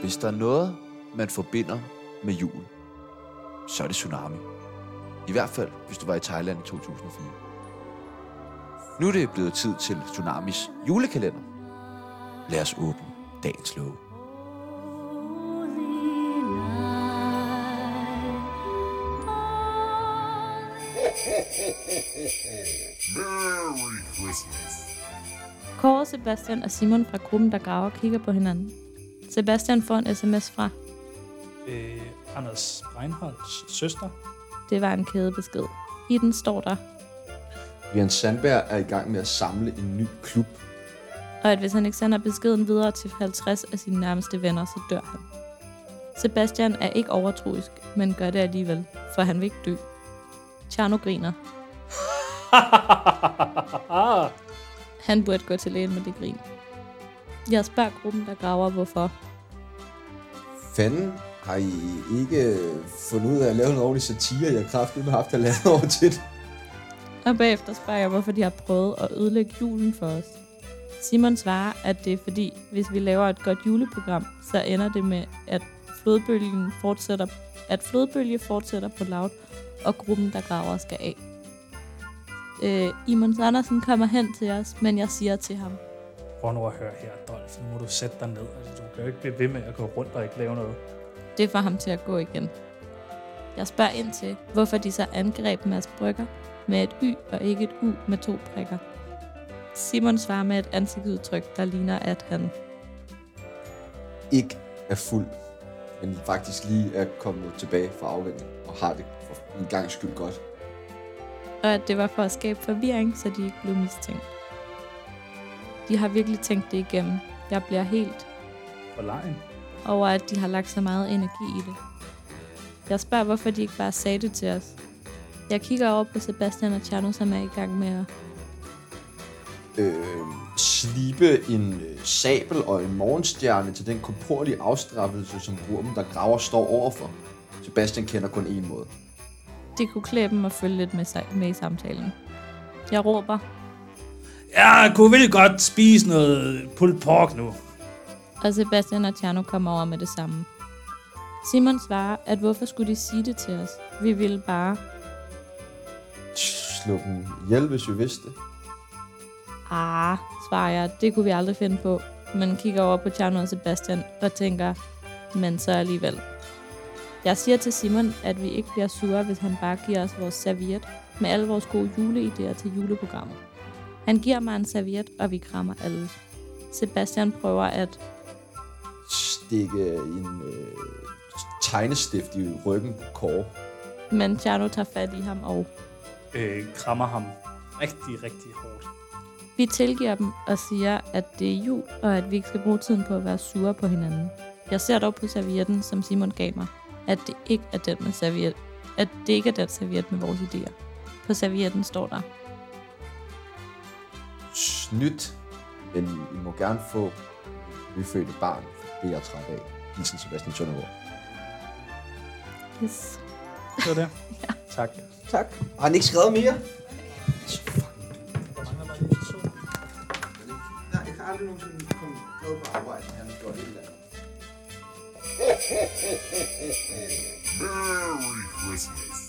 Hvis der er noget, man forbinder med jul, så er det tsunami. I hvert fald, hvis du var i Thailand i 2004. Nu er det blevet tid til Tsunamis julekalender. Lad os åbne dagens låge. Merry Christmas. Kåre, Sebastian og Simon fra gruppen, der graver, kigger på hinanden. Sebastian får en sms fra. øh, Anders Reinholds søster. Det var en kædebesked. I den står der, Jens Sandberg er i gang med at samle en ny klub. og at hvis han ikke sender beskeden videre til 50 af sine nærmeste venner, så dør han. Sebastian er ikke overtroisk, men gør det alligevel, for han vil ikke dø. Tjerno griner. Han burde gå til lægen med det grin. Jeg spørger gruppen, der graver, hvorfor. Fanden, har I ikke fundet ud af at lave en ordentlig satire? Jeg har kraftigt med haft halvandet år til det. Og bagefter spørger jeg, hvorfor de har prøvet at ødelægge julen for os. Simon svarer, at det er fordi, hvis vi laver et godt juleprogram, så ender det med, at flodbølgen fortsætter, at flodbølge fortsætter på loud, og gruppen, der graver, skal af. Øh, Imons Andersen kommer hen til os, men jeg siger til ham, Prøv nu at høre her, Dolph. Nu må du sætte dig ned. Altså, du kan jo ikke blive ved med at gå rundt og ikke lave noget. det får ham til at gå igen. Jeg spørger ind til, hvorfor de så angreb Mads Brygger med et Y og ikke et U med to prikker. Simon svarer med et ansigtsudtryk, der ligner, at han Ikke er fuld, men faktisk lige er kommet tilbage fra afvænding og har det for en gang skyld godt. og at det var for at skabe forvirring, så de ikke blev mistænkt. De har virkelig tænkt det igennem. Jeg bliver helt For lejen. over, at de har lagt så meget energi i det. Jeg spørger, hvorfor de ikke bare sagde det til os. Jeg kigger over på Sebastian og Tjerno, som er i gang med at... Øh, slibe en øh, sabel og en morgenstjerne til den korporlige afstraffelse, som gruppen, der graver, står overfor. Sebastian kender kun én måde. Det kunne klæde dem at følge lidt med, sig- med i samtalen. Jeg råber, jeg kunne vel godt spise noget pulled pork nu. og Sebastian og Tjerno kommer over med det samme. Simon svarer, at hvorfor skulle de sige det til os? Vi ville bare... Slå dem ihjel, hvis vi vidste. Ah, svarer jeg, det kunne vi aldrig finde på. Men kigger over på Tjerno og Sebastian og tænker, men så alligevel. Jeg siger til Simon, at vi ikke bliver sure, hvis han bare giver os vores serviet med alle vores gode juleidéer til juleprogrammet. Han giver mig en serviet, og vi krammer alle. Sebastian prøver at Stikke en øh, tegnestift i ryggen på Kåre. Men Tjerno tager fat i ham, og Øh, krammer ham rigtig, rigtig hårdt. vi tilgiver dem og siger, at det er jul, og at vi ikke skal bruge tiden på at være sure på hinanden. Jeg ser dog på servietten, som Simon gav mig, at det ikke er den med serviet, at det ikke er den serviet med vores idéer. På servietten står der, Snydt, men I må gerne få nyfødte barn. Det er jeg træt af. Hilsen Sebastian Søndergaard. yes. Det var det. Ja. Tak. Tak. Har han ikke skrevet mere? Nej, jeg kan aldrig nogensinde komme noget på arbejde, han har gjort et eller andet. Merry Christmas.